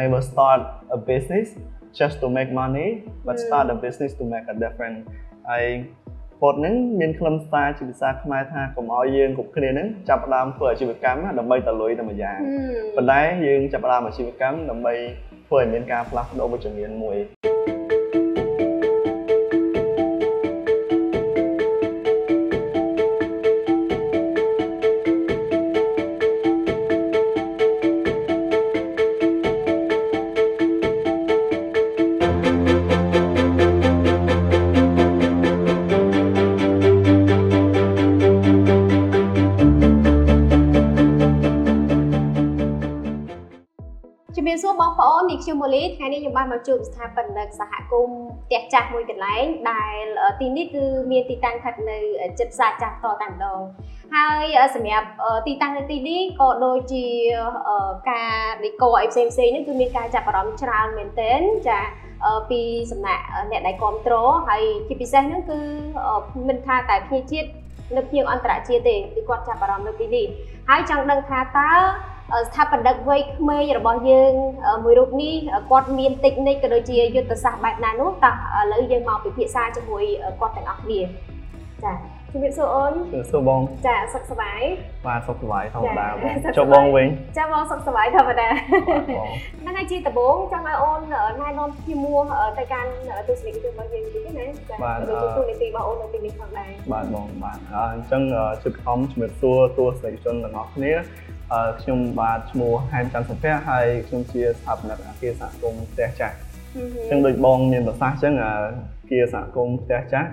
never start a business just to make money but start a business to make a difference ហើយពោតហ្នឹងមានខ្លឹមសារជាភាសាខ្មែរថាកុំឲ្យយើងគ្រប់គ្នាហ្នឹងចាប់ផ្ដើមធ្វើអាជីវកម្មដើម្បីតលុយតែម្យ៉ាងប៉ុន្តែយើងចាប់ផ្ដើមអាជីវកម្មដើម្បីធ្វើឲ្យមានការផ្លាស់ប្ដូរវិជ្ជមានមួយ ខ្ញុំម៉ូលីថ្ងៃនេះខ្ញុំបានមកជួបស្ថាបនិកសហគមន៍ផ្ទះចាស់មួយកន្លែងដែលទីនេះគឺមានទីតាំងស្ថិតនៅជិតផ្សារចាស់តតែម្ដងហើយសម្រាប់ទីតាំងនៅទីនេះក៏ដូចជាការដេកអីផ្សេងផ្សេងនេះគឺមានការចាប់អារម្មណ៍ច្រើនមែនទែនចាពីសំណាក់អ្នកដែលគ្រប់គ្រងហើយជាពិសេសហ្នឹងគឺមិនថាតែភ្ញៀវជាតិនៅភ្ញៀវអន្តរជាតិទេគឺគាត់ចាប់អារម្មណ៍នៅទីនេះហើយចង់ដឹងថាតើ ស្ថាបនិកវ័យក្មេងរបស់យើងមួយរូបនេះគាត់មានតិចនិចក៏ដូចជាយុទ្ធសាស្ត្របែបណានោះតោះឥឡូវយើងមកពិភាក្សាជាមួយគាត់ទាំងអស់គ្នាចាជំរាបសួរអូនជំរាបសួរបងចាសុខសប្បាយបាទសុខសប្បាយធម្មតាបងចូលបងវិញចាបងសុខសប្បាយធម្មតាហ្នឹងហើយជាដំបូងចង់ឲ្យអូនណែនាំឈ្មោះទៅកាន់ទស្សនិកជនរបស់យើងតិចណាចាទៅជាទូនីតិរបស់អូននៅទីនេះផងដែរបាទបងបាទអញ្ចឹងជិតខំជំរាបសួរទស្សនិកជនទាំងអស់គ្នា ខ្ញុំបាទឈ្មោះហែមច័ន្ទសុភ័ក្រហើយខ្ញុំជាស្ថាបនិកអគារសហគមន៍ផ្ទះចាស់អញ្ចឹងដូចបងមានប្រសាសន៍អញ្ចឹងអគារសហគមន៍ផ្ទះចាស់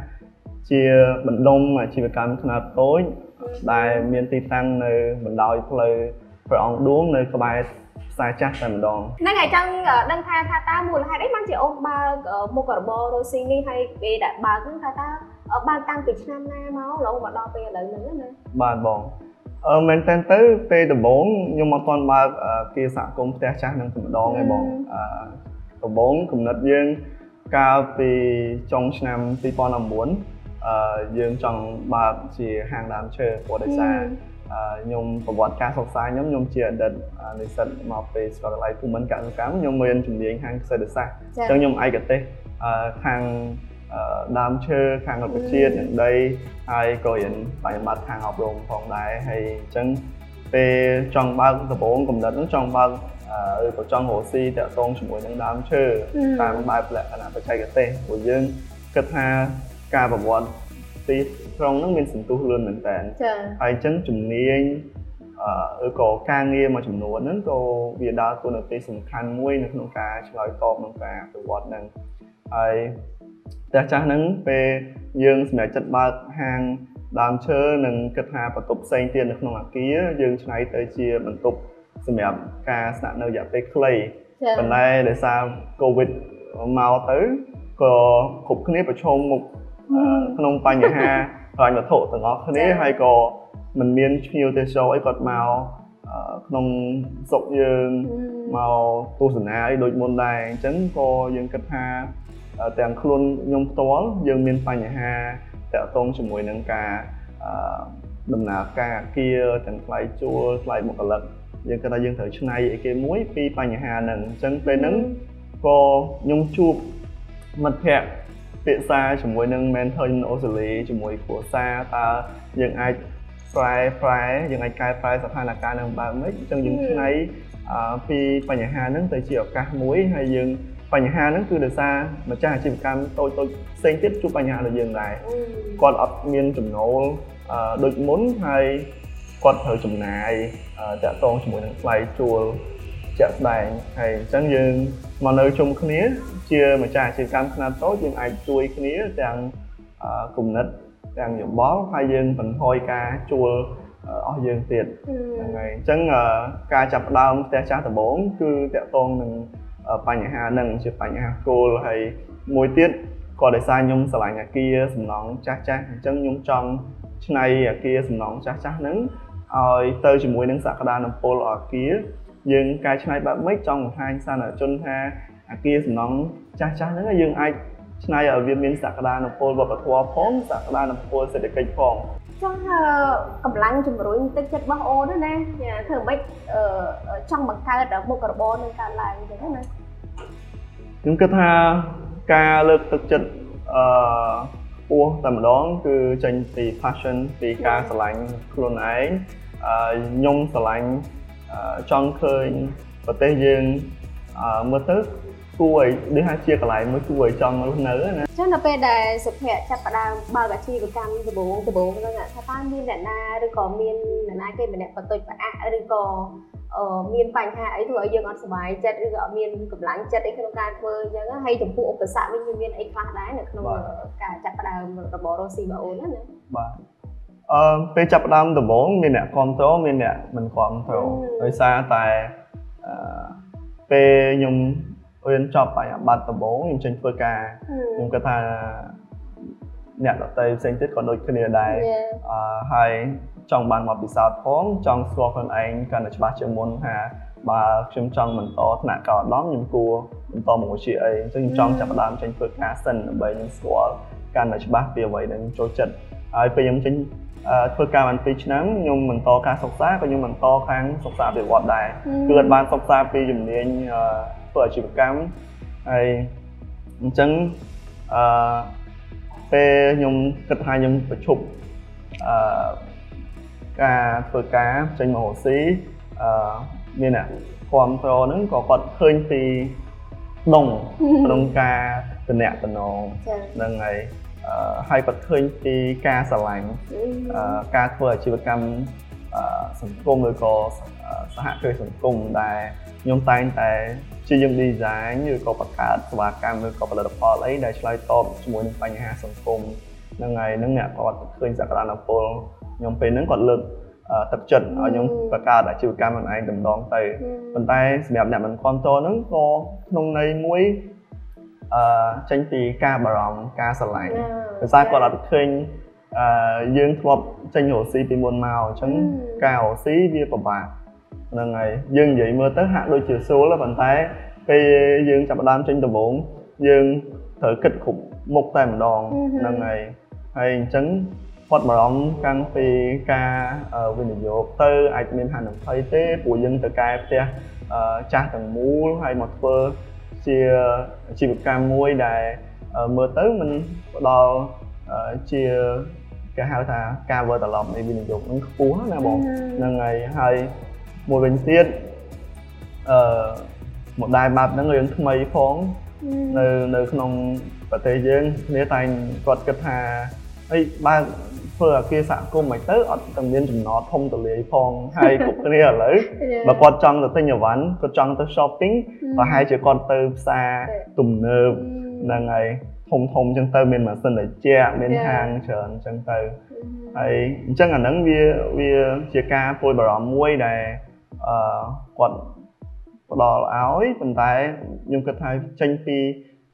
ជាបណ្ដុំអាជីវកម្មខ្នាតតូចដែលមានទីតាំងនៅបណ្ដោយផ្លូវព្រះអង្គឌួងនៅក្បែរផ្សារចាស់តែម្ដងហ្នឹងហើយចង់ដឹងថាថាតើមូលហេតុអីបានជាអូនបើកមុខរបររស់ស៊ីនេះហើយពេលដែលបើកហ្នឹងថាតើបើកតាំងពីឆ្នាំណាមករហូតមកដល់ពេលឥឡូវហ្នឹងណាបាទបង អឺមែនតើទៅពេលដំបូងខ្ញុំអត់ទាន់បើកគាសហគមន៍ផ្ទះចាស់នឹងតែម្ដងឯងបងអឺដំបូងគំនិតយើងកាលពីចុងឆ្នាំ2019អឺយើងចង់បើកជាហាងដើមឈើព្រោះដោយសារខ្ញុំប្រវត្តិការសិក្សាខ្ញុំខ្ញុំជាអតីតនិស្សិតមកពីសាកលវិទ្យាល័យភូមិន្ទកសិកម្មខ្ញុំមានជំនាញខាងសេដ្ឋសាស្ត្រអញ្ចឹងខ្ញុំឯកទេសខាង ដើមឈើខាងរុក្ខជាតិនិងដីហើយក៏រៀនបញ្ញាបត្រខាងអប់រំផងដែរហើយអញ្ចឹងពេលចង់បើកដំបូងកំណត់ហ្នឹងចង់បើកឬក៏ចង់រកស៊ីតាក់ទងជាមួយនឹងដើមឈើតាមបែបលក្ខណៈបច្ចេកទេសព្រោះយើងគិតថាការប្រវត្តិទីក្រុងហ្នឹងមានសន្ទុះលឿនមែនតើហើយអញ្ចឹងជំនាញអឺឬក៏ការងារមួយចំនួនហ្នឹងក៏វាដើរតួនាទីសំខាន់មួយនៅក្នុងការឆ្លើយតបនឹងការប្រវត្តិហ្នឹងហើយ ផ្ទះចាស់ហ្នឹងពេលយើងសម្រេចចិត្តបើកហាងដើមឈើនិងគិតថាបន្ទប់ផ្សេងទៀតនៅក្នុងអាគារយើងឆ្នៃទៅជាបន្ទប់សម្រាប់ការស្នាក់នៅរយៈពេលខ្លីប៉ុន្តែដោយសារ Covid មកទៅក៏គ្រប់គ្នាប្រឈមមុខក្នុងបញ្ហាហិរញ្ញវត្ថុទាំងអស់គ្នាហើយក៏មិនមានភ្ញៀវទេសចរអីគាត់មកក្នុងស្រុកយើងមកទស្សនាអីដូចមុនដែរអញ្ចឹងក៏យើងគិតថា ទាំងខ្លួនខ្ញុំផ្ទាល់យើងមានបញ្ហាតាក់ទងជាមួយនឹងការដំណើរការអាគារទាំងថ្លៃជួលថ្លៃបុគ្គលិកយើងគិតថាយើងត្រូវឆ្នៃអីគេមួយពីបញ្ហាហ្នឹងអញ្ចឹងពេលហ្នឹងក៏ខ្ញុំជួបមិត្តភ័ក្តិពិសាជាមួយនឹង mentor អូស្ត្រាលីជាមួយគ្រួសារតើយើងអាចប្រែប្រែយើងអាចកែប្រែស្ថានភាពនឹងបែបម៉េចអញ្ចឹងយើងឆ្នៃពីបញ្ហាហ្នឹងទៅជាឱកាសមួយហើយយើង បញ្ហាហ្នឹងគឺដោយសារម្ចាស់អាជីវកម្មតូចតូចផ្សេងទៀតជួបបញ្ហាដូចយើងដែរគាត់អត់មានចំណូលដូចមុនហើយគាត់ត្រូវចំណាយតាក់ទងជាមួយនឹងថ្លៃជួលជាក់ស្ដែងហើយអញ្ចឹងយើងមកនៅជុំគ្នា ជាម្ចាស់អាជីវកម្មខ្នាតតូចយើងអាចជួយគ្នាទាំងគំនិតទាំងយោបល់ហើយយើងបន្ថយការជួលអស់យើងទៀតហ្នឹងហើយអញ្ចឹងការចាប់ផ្ដើមផ្ទះចាស់ដំបូងគឺតាក់ទងនឹង បញ្ហាហ្នឹងជាបញ្ហាគោលហើយមួយទៀតក៏ដោយសារខ្ញុំស្រឡាញ់អាគារសំណង់ចាស់ចាស់អញ្ចឹងខ្ញុំចង់ឆ្នៃអាគារសំណង់ចាស់ចាស់ហ្នឹងឲ្យទៅជាមួយនឹងសក្តានុពលអាគារយើងកែច្នៃបែបម៉េចចង់បង្ហាញសាធារណជនថាអាគារសំណង់ចាស់ចាស់ហ្នឹងយើងអាចឆ្នៃឲ្យវាមានសក្តានុពលវប្បធម៌ផងសក្តានុពលសេដ្ឋកិច្ចផង ចង់កម្លាំងជំរុញទឹកចិត្តរបស់អូនណាចាធ្វើម៉េចចង់បង្កើតមុខរបរនឹងកើតឡើងអញ្ចឹងណាខ្ញុំគិតថាការលើកទឹកចិត្តអឺពោះតែម្ដងគឺចេញពី passion ពីការស្រឡាញ់ខ្លួនឯងអឺខ្ញុំស្រឡាញ់ចង់ឃើញប្រទេសយើងអឺមើលទៅ គួរឲ្យដូចថាជាកន្លែងមួយគួរឲ្យចង់រស់នៅណាចឹងដល់ពេលដែលសុភ័ក្រចាប់ផ្ដើមបើកអាជីវកម្មដំបូងដំបូងហ្នឹងថាតើមានអ្នកណាឬក៏មានអ្នកណាគេម្នាក់បន្តិចផ្អាក់ឬក៏អឺមានបញ្ហាអីធ្វើឲ្យយើងអត់សុបាយចិត្តឬក៏អត់មានកម្លាំងចិត្តអីក្នុងការធ្វើអញ្ចឹងហើយចំពោះឧបសគ្គវិញវាមានអីខ្លះដែរនៅក្នុងការចាប់ផ្ដើមរបររស់ស៊ីរបស់អូនណាបាទអឺពេលចាប់ផ្ដើមដំបូងមានអ្នកគ្រប់គ្រងមានអ្នកមិនគ្រប់គ្រងដោយសារតែអឺពេលខ្ញុំ រៀនចប់បញ្ញបត្រដំបូងខ្ញុំចេញធ្វើការខ្ញុំគិតថាអ្នកដទៃផ្សេងទៀតក៏ដូចគ្នាដែរអឺហើយចង់បានមកពិសោធន៍ផងចង់ស្គាល់ខ្លួនឯងកាន់តែច្បាស់ជាងមុនថាបើខ្ញុំចង់បន្តថ្នាក់កោឧត្តមខ្ញុំគួរបន្តមកវិជ្ជាអីអញ្ចឹងខ្ញុំចង់ចាប់ផ្ដើមចេញធ្វើការសិនដើម្បីខ្ញុំស្គាល់កាន់តែច្បាស់ពីអ្វីដែលខ្ញុំចូលចិត្តហើយពេលខ្ញុំចេញធ្វើការបាន2ឆ្នាំខ្ញុំបន្តការសិក្សាក៏ខ្ញុំបន្តខាងសិក្សាវិវត្តដែរគឺអត់បានសិក្សាពីជំនាញ ធ្វើអាជីវកម្មហើយអញ្ចឹងអឺពេលខ្ញុំគិតថាខ្ញុំប្រជុំអឺការធ្វើការចេញមករកស៊ីអឺមានអ្នកគ្រប់គ្រងហ្នឹងក៏គាត់ឃើញពីដងក្នុងការតំណាក់តំណងហ្នឹងហើយអឺហើយគាត់ឃើញពីការស្រឡាញ់អឺការធ្វើអាជីវកម្ម សង្គមឬក៏សហគ្រាសសង្គមដែលខ្ញុំតែងតែជាយើង design ឬក៏បង្កើតសេវាកម្មឬក៏ផលិតផលអីដែលឆ្លើយតបជាមួយនឹងបញ្ហាសង្គមហ្នឹងហើយនឹងអ្នកគាត់ឃើញសក្តានុពលខ្ញុំពេលហ្នឹងគាត់លើកទឹកចិត្តឲ្យខ្ញុំបង្កើតអាជីវកម្មខ្លួនឯងតម្ដងទៅប៉ុន្តែសម្រាប់អ្នកមិនគ្រប់តហ្នឹងក៏ក្នុងន័យមួយអឺចេញពីការបារម្ភការស្រឡាញ់ដោយសារគាត់អត់ឃើញ អឺយើងធ្លាប់ចេញរកស៊ីពីមុនមកអញ្ចឹងការរកស៊ីវាពិបាកហ្នឹងហើយយើងនិយាយមើលទៅហាក់ដូចជាស្រួលប៉ុន្តែពេលយើងចាប់ផ្ដើមចេញដំបូងយើងត្រូវគិតគ្រប់មុខតែម្ដងហ្នឹងហើយហើយអញ្ចឹងគាត់បារម្ភកាំងពីការវិនិយោគទៅអាចមានហានិភ័យទេព្រោះយើងទៅកែផ្ទះចាស់ទាំងមូលហើយមកធ្វើជាអាជីវកម្មមួយដែលមើលទៅมันផ្ដល់ជា គេហៅថាការវិលត្រឡប់នៃវិនិយោគនឹងខ្ពស់ណាបងហ្នឹងហើយហើយមួយវិញទៀតអឺ model បែបហ្នឹងរឿងថ្មីផងនៅនៅក្នុងប្រទេសយើងគ្នាតែងគាត់គិតថាអីបើធ្វើអាគារសហគមន៍មិនទៅអត់តែមានចំណតធំទូលាយផងហើយគ្រប់គ្នាឥឡូវបើគាត់ចង់ទៅទិញអីវ៉ាន់គាត់ចង់ទៅ shopping ប្រហែលជាគាត់ទៅផ្សារទំនើបហ្នឹងហើយ ធំធំអញ្ចឹងទៅមានម៉ាស៊ីនត្រជាក់មានហាងច្រើនអញ្ចឹងទៅហើយអញ្ចឹងអាហ្នឹងវាវាជាការពួយបារម្ភមួយដែលអឺគាត់ផ្ដល់ឲ្យប៉ុន្តែខ្ញុំគិតថាចេញពី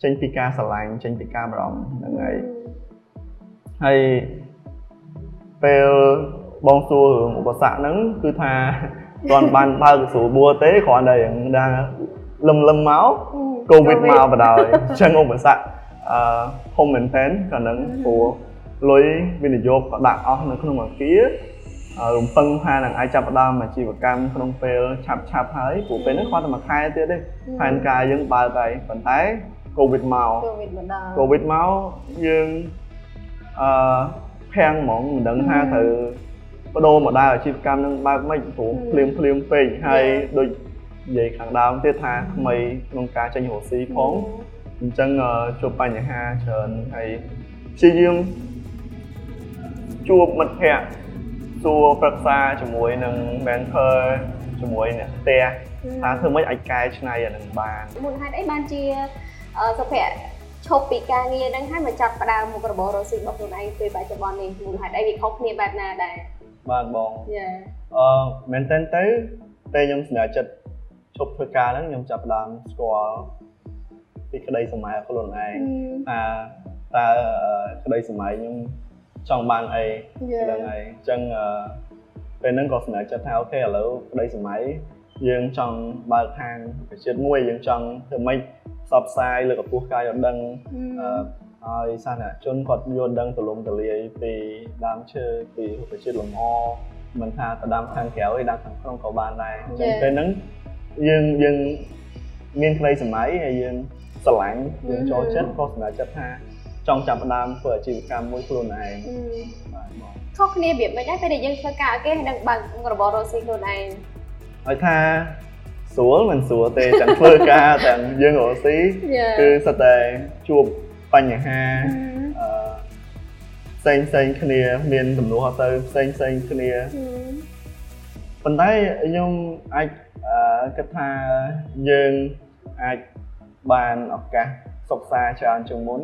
ចេញពីការស្រឡាញ់ចេញពីការបារម្ភហ្នឹងហើយហើយពេលបងសួររឿងឧបសគ្គហ្នឹងគឺថាគាត់បានបើកស្រួលបួរទេគ្រាន់តែរឿងដែលលឹមលឹមមកកូវីដមកបដ ாய் អញ្ចឹងឧបសគ្គ អឺធំមែនទែនក៏នឹងព្រោះលុយវិនិយោគក៏ដាក់អស់នៅក្នុងអាគាររំពឹងថានឹងអាចចាប់ផ្ដើមអាជីវកម្មក្នុងពេលឆាប់ឆាប់ហើយព្រោះពេលនេះគាត់តែមួយខែទៀតទេផែនការយើងបើកហើយប៉ុន្តែកូវីដមកកូវីដមកដល់កូវីដមកយើងអឺភាំងហ្មងមិនដឹងថាត្រូវបដូរមកដើរអាជីវកម្មនឹងបើកមិនព្រោះភ្លាមភ្លាមពេកហើយដូចនិយាយខាងដើមទៀតថាថ្មីក្នុងការចេញរកស៊ីផង អញ្ចឹងជួបបញ្ហាច្រើនហើយព្យាយាមជួបមិត្តភ័ក្តិសួរប្រឹក្សាជាមួយនឹង mentor ជាមួយអ្នកផ្ទះថាធ្វើម៉េចអាចកែច្នៃអានឹងបានមូលហេតុអីបានជាសុភ័ក្រឈប់ពីការងារហ្នឹងហើយមកចាប់ផ្ដើមមុខរបររកស៊ីរបស់ខ្លួនឯងពេលបច្ចុប្បន្ននេះមូលហេតុអីវាខុសគ្នាបែបណាដែរបាទបងយ៉ាអឺមែនតើទៅពេលខ្ញុំសម្រេចចិត្តឈប់ធ្វើការហ្នឹងខ្ញុំចាប់ផ្ដើមស្គាល់ ពីក្តីសម័យខ្លួនឯងថាតើក្តីសម័យខ្ញុំចង់បានអីហ្នឹងហើយអញ្ចឹងពេលហ្នឹងក៏សម្រេចចិត្តថាអូខេឥឡូវក្តីសម័យយើងចង់បើកហាងប្រជាជាតិមួយយើងចង់ធ្វើម៉េចផ្សព្វផ្សាយលើកកម្ពស់ការយល់ដឹងហើយសាធារណជនគាត់យល់ដឹងទូលំទូលាយពីដើមឈើពីរុក្ខជាតិលម្អមិនថាទៅដើមខាងក្រៅឬដើមខាងក្នុងក៏បានដែរអញ្ចឹង Yeah. ពេលហ្នឹងយើងយើងមានក្តីសម័យហើយយើង ស្រឡាញ់យើងចូលចិត្តក៏សម្រេចចិត្តថាចង់ចាប់ផ្ដើមធ្វើអាជីវកម្មមួយខ្លួនឯងអឺបាទបងខុសគ្នារបៀបមិនដែរពេលដែលយើងធ្វើការឲ្យគេហើយនឹងបើកមុខរបររកស៊ីខ្លួនឯងហើយថាស្រួលមិនស្រួលទេទាំងធ្វើការទាំងយើងរកស៊ីយ៉ាគឺសិតតែជួបបញ្ហាអឺផ្សេងផ្សេងៗគ្នាមានទំនួលខុសត្រូវផ្សេងផ្សេងៗគ្នាប៉ុន្តែខ្ញុំអាចអឺគិតថាយើងអាច បានឱកាសសិក្សាច្រើនជាងមុន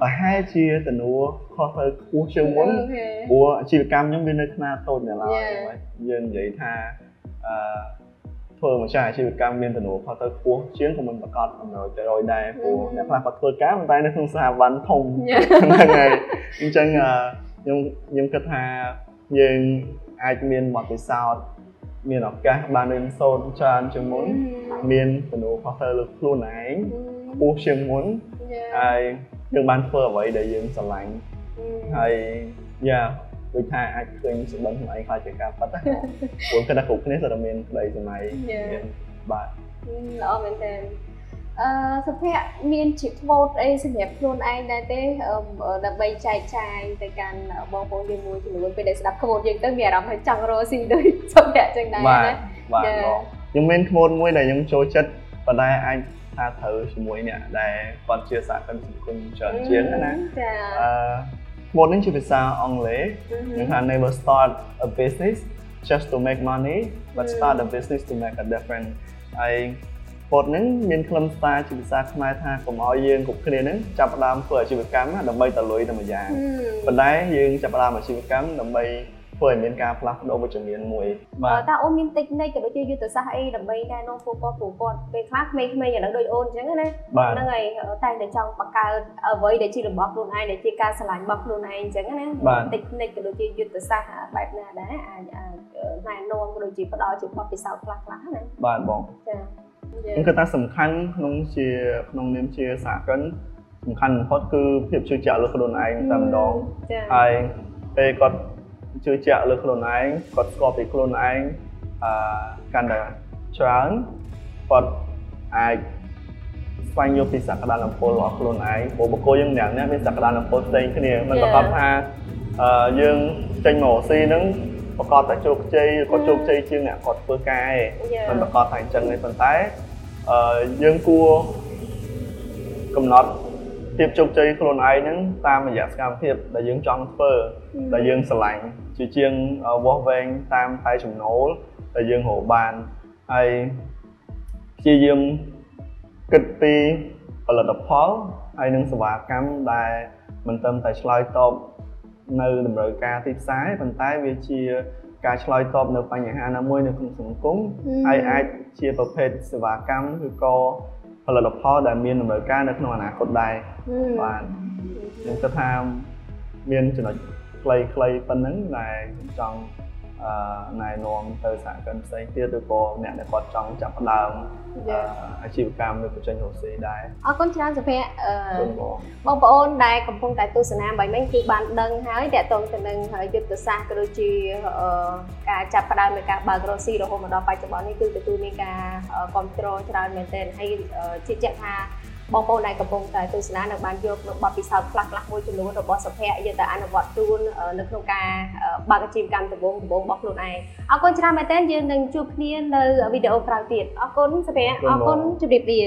ប្រហែលជាទំនួលខុសត្រូវខ្ពស់ជាងមុនអូខេព្រោះអាជីវកម្មខ្ញុំវានៅខ្នាតតូចនៅឡើយ Yeah. ហើយយើងនិយាយថាអឺធ្វើម្ចាស់អាជីវកម្មមានទំនួលខុសត្រូវខ្ពស់ជាងក៏មិនប្រកាស100%ដែរព្រោះ Mhm. អ្នកខ្លះគាត់ធ្វើការប៉ុន្តែនៅក្នុងស្ថាប័នធំយ៉ាហ្នឹងហើយអញ្ចឹងអឺខ្ញុំខ្ញុំគិតថាយើងអាចមានបទពិសោធន៍ មានឱកាសបានរៀនសូត្រច្រើនជាងមុនមានទំនួលខុសត្រូវលើខ្លួនឯងខ្ពស់ជាងមុនយ៉ាហើយយើងបានធ្វើអ្វីដែលយើងស្រឡាញ់ហើយយ៉ាដូចថាអាចឃើញសម្បត្តិខ្លួនឯងខ្លាចជាការប៉ັດណាព្រោះគិតថាគ្រប់គ្នាសុទ្ធតែមានក្តីសម័យ Yeah. មានបាទល្អមែនទែន អឺសុភ័ក្រមានជាក្បូតអីសម្រាប់ខ្លួនឯងដែរទេអឺដើម្បីចែកចាយទៅកាន់បងប្អូនយើងមួយចំនួនពេលដែលស្ដាប់ក្បូតយើងទៅមានអារម្មណ៍ថាចង់រកស៊ីដូចសុភ័ក្រចឹងដែរបាទណាបាទ Yeah. បងខ្ញុំមានក្បួនមួយដែលខ្ញុំចូលចិត្តប៉ុន្តែអាចថាត្រូវជាមួយអ្នកដែលគាត់ជាសហគ្រិនសង្គមច្រើនជាងណាចាអឺក្បួននេះជាភាសាអង់គ្លេសខ្ញុំថា never start a business just to make money but start a business to make a difference ហើយ ពោតហ្នឹងមានខ្លឹមសារជាភាសាខ្មែរថាកុំឲ្យយើងគ្រប់គ្នាហ្នឹងចាប់ផ្ដើមធ្វើអាជីវកម្មណាដើម្បីតលុយតែមួយយ៉ាងប៉ុន្តែយើងចាប់ផ្ដើមអាជីវកម្មដើម្បី ធ្វើឲ្យមានការផ្លាស់ប្ដូរវិជ្ជមានមួយបាបើទតើអូនមានតិចនិចក៏ដូចជាយុទ្ធសាស្ត្រអីដើម្បីណែនាំពួកគាត់ពួកគាត់ពេលខ្លះក្មេងៗឥឡូវដូចអូនអញ្ចឹងណាបាទហ្នឹងហើយតែងតែចង់បង្កើតអ្វីដែលជារបស់ខ្លួនឯងដែលជាការឆ្លាញ់របស់ខ្លួនឯងអញ្ចឹងណាបាទតិចនិចក៏ដូចជាយុទ្ធសាស្ត្របែបណាដែរអាចអាចណែនាំក៏ដូចជាផ្ដល់ជាបទពិសោធន៍ខ្លះខ្លះណាបាទបងចាខ្ញុំគិតថាសំខាន់ក្នុងជាក្នុងនាមជាសហគ្រិនសំខាន់បំផុតគឺភាពជឿជាក់លើខ្លួនឯងតែម្ដងចាហើយពេលគាត់ ជឿជាក់លើខ្លួនឯងគាត់ស្គាល់ពីខ្លួនឯងអឺកាន់តែច្រើនគាត់អាចស្វែងយល់ពីសក្តានុពលរបស់ខ្លួនឯងព្រោះបុគ្គលយើងម្នាក់ៗមានសក្តានុពលផ្សេងគ្នាមិនប្រកបថាអឺយើងចេញមកស៊ីហ្នឹងប្រកបតែជោគជ័យឬក៏ជោគជ័យជាងអ្នកគាត់ធ្វើការឯងមិនប្រកបថាអញ្ចឹងទេប៉ុន្តែអឺយើងគួរកំណត់ភាពជោគជ័យខ្លួនឯងហ្នឹងតាមរយៈសកម្មភាពដែលយើងចង់ធ្វើដែលយើងស្រឡាញ់ ជាជាងវាស់វែងតាមតែចំណូលដែលយើងរកបានហើយព្យាយាមគិតពីផលិតផលហើយនិងសេវាកម្មដែលមិនត្រឹមតែឆ្លើយតបនៅតម្រូវការទីផ្សារទេប៉ុន្តែវាជាការឆ្លើយតបនៅបញ្ហាណាមួយនៅក្នុងសង្គមហើយអាចជាប្រភេទសេវាកម្មឬក៏ផលិតផលដែលមានតម្រូវការនៅក្នុងអនាគតដែរបាទខ្ញុំគិតថាមានចំណុច ខ្លីៗប៉ុណ្ណឹងដែលខ្ញុំចង់អឺណែនាំទៅសហគ្រិនផ្សេងទៀតឬក៏អ្នកដែលគាត់ចង់ចាប់ផ្ដើមអឺអាជីវកម្មនៅបញ្ចេញរកស៊ីដែរអរគុណច្រើនសុភ័ក្រអឺគុណបងបងប្អូនដែលកំពុងតែទស្សនាបែបនេះគឺបានដឹងហើយតកតងទៅនឹងយុទ្ធសាស្ត្រក៏ដូចជាអឺការចាប់ផ្ដើមនៃការបើករកស៊ីរហូតមកដល់បច្ចុប្បន្ននេះគឺទទួលមានការគ្រប់គ្រងច្រើនមែនទែនហើយអឺជឿជាក់ថា បងប្អូនដែលកំពុងតែទស្សនានឹងបានយកនៅបទពិសោធន៍ខ្លះៗមួយចំនួនរបស់សុភ័ក្រយកទៅអនុវត្តជូនអឺនៅក្នុងការអឺបើកអាជីវកម្មដំបូងដំបូងរបស់ខ្លួនឯងអរគុណច្រើនមែនទែនយើងនឹងជួបគ្នានៅវីដេអូក្រោយទៀតអរគុណសុភ័ក្រអរគុណជម្រាបលា